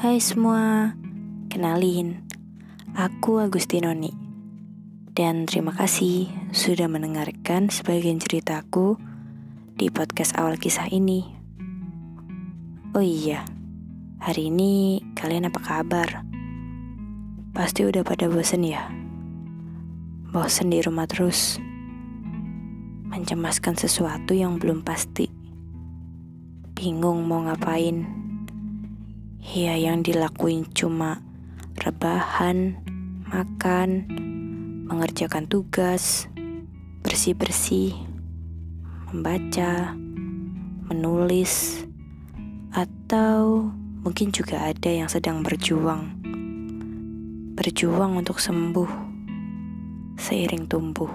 Hai semua, kenalin, aku Agustinoni. Dan terima kasih sudah mendengarkan sebagian ceritaku di podcast awal kisah ini. Oh iya, hari ini kalian apa kabar? Pasti udah pada bosen ya? Bosen di rumah terus. Mencemaskan sesuatu yang belum pasti. Bingung mau ngapain Ya yang dilakuin cuma rebahan, makan, mengerjakan tugas, bersih-bersih, membaca, menulis, atau mungkin juga ada yang sedang berjuang. Berjuang untuk sembuh seiring tumbuh.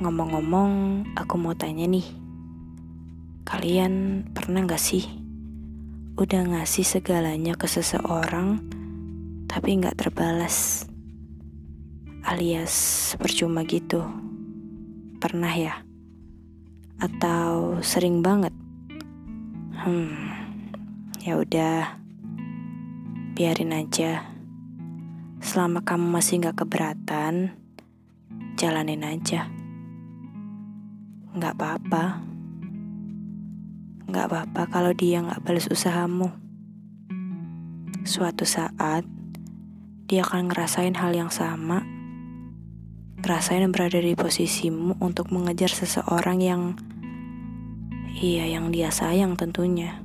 Ngomong-ngomong, aku mau tanya nih. Kalian pernah gak sih udah ngasih segalanya ke seseorang tapi nggak terbalas alias percuma gitu. Pernah ya? Atau sering banget? Hmm ya udah. Biarin aja. Selama kamu masih nggak keberatan jalanin aja. Nggak apa-apa Gak apa-apa kalau dia gak balas usahamu. Suatu saat, dia akan ngerasain hal yang sama. Ngerasain berada di posisimu untuk mengejar seseorang yang... Iya, yang dia sayang tentunya.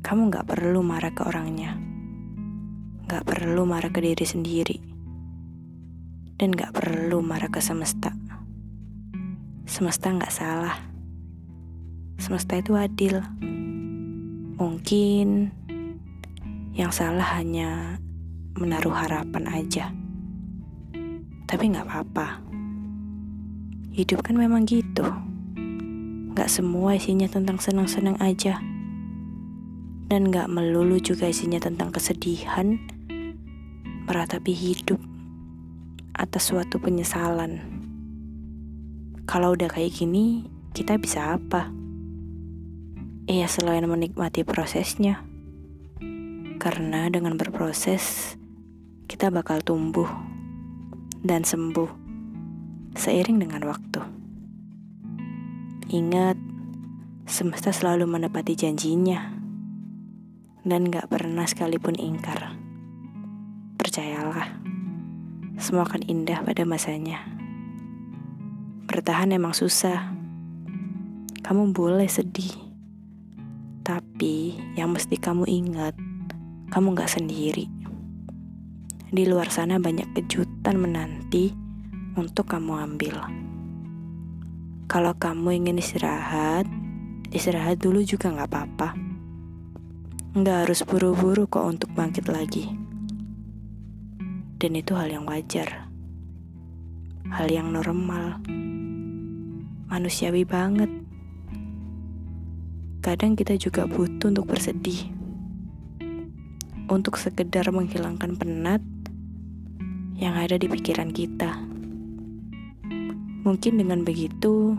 Kamu gak perlu marah ke orangnya. Gak perlu marah ke diri sendiri. Dan gak perlu marah ke semesta. Semesta gak salah semesta itu adil. Mungkin yang salah hanya menaruh harapan aja. Tapi nggak apa-apa. Hidup kan memang gitu. Nggak semua isinya tentang senang-senang aja. Dan nggak melulu juga isinya tentang kesedihan, meratapi hidup atas suatu penyesalan. Kalau udah kayak gini, kita bisa apa? Iya selain menikmati prosesnya. Karena dengan berproses, kita bakal tumbuh dan sembuh seiring dengan waktu. Ingat, semesta selalu menepati janjinya dan gak pernah sekalipun ingkar. Percayalah, semua akan indah pada masanya. Bertahan emang susah. Kamu boleh sedih tapi yang mesti kamu ingat, kamu gak sendiri. Di luar sana banyak kejutan menanti untuk kamu ambil. Kalau kamu ingin istirahat, istirahat dulu juga gak apa-apa. Gak harus buru-buru kok untuk bangkit lagi. Dan itu hal yang wajar. Hal yang normal. Manusiawi banget kadang kita juga butuh untuk bersedih. Untuk sekedar menghilangkan penat yang ada di pikiran kita. Mungkin dengan begitu,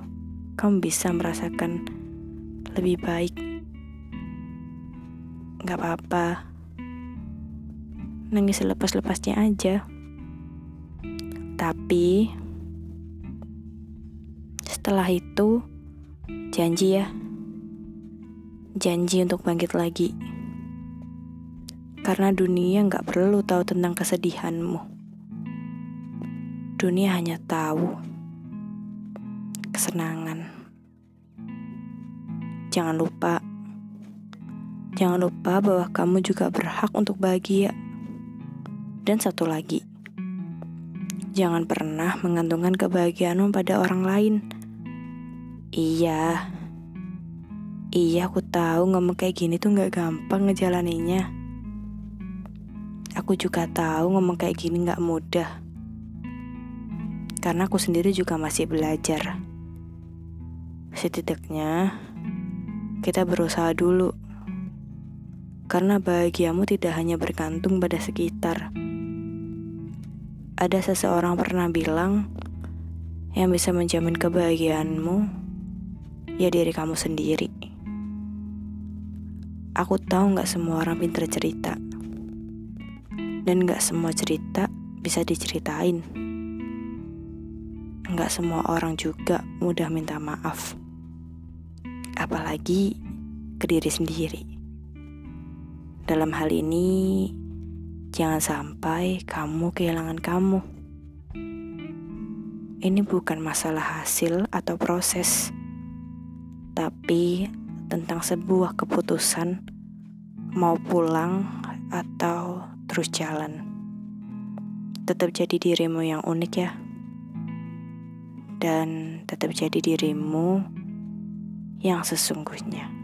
kamu bisa merasakan lebih baik. Gak apa-apa. Nangis lepas-lepasnya aja. Tapi, setelah itu, janji ya janji untuk bangkit lagi. Karena dunia nggak perlu tahu tentang kesedihanmu. Dunia hanya tahu kesenangan. Jangan lupa, jangan lupa bahwa kamu juga berhak untuk bahagia. Dan satu lagi, jangan pernah menggantungkan kebahagiaanmu pada orang lain. Iya, Iya aku tahu ngomong kayak gini tuh gak gampang ngejalaninya. Aku juga tahu ngomong kayak gini gak mudah. Karena aku sendiri juga masih belajar. Setidaknya kita berusaha dulu. Karena bahagiamu tidak hanya bergantung pada sekitar. Ada seseorang pernah bilang yang bisa menjamin kebahagiaanmu ya diri kamu sendiri. Aku tahu gak semua orang pinter cerita. Dan gak semua cerita bisa diceritain. Gak semua orang juga mudah minta maaf. Apalagi ke diri sendiri. Dalam hal ini, jangan sampai kamu kehilangan kamu. Ini bukan masalah hasil atau proses, tapi tentang sebuah keputusan mau pulang atau terus jalan. Tetap jadi dirimu yang unik ya. Dan tetap jadi dirimu yang sesungguhnya.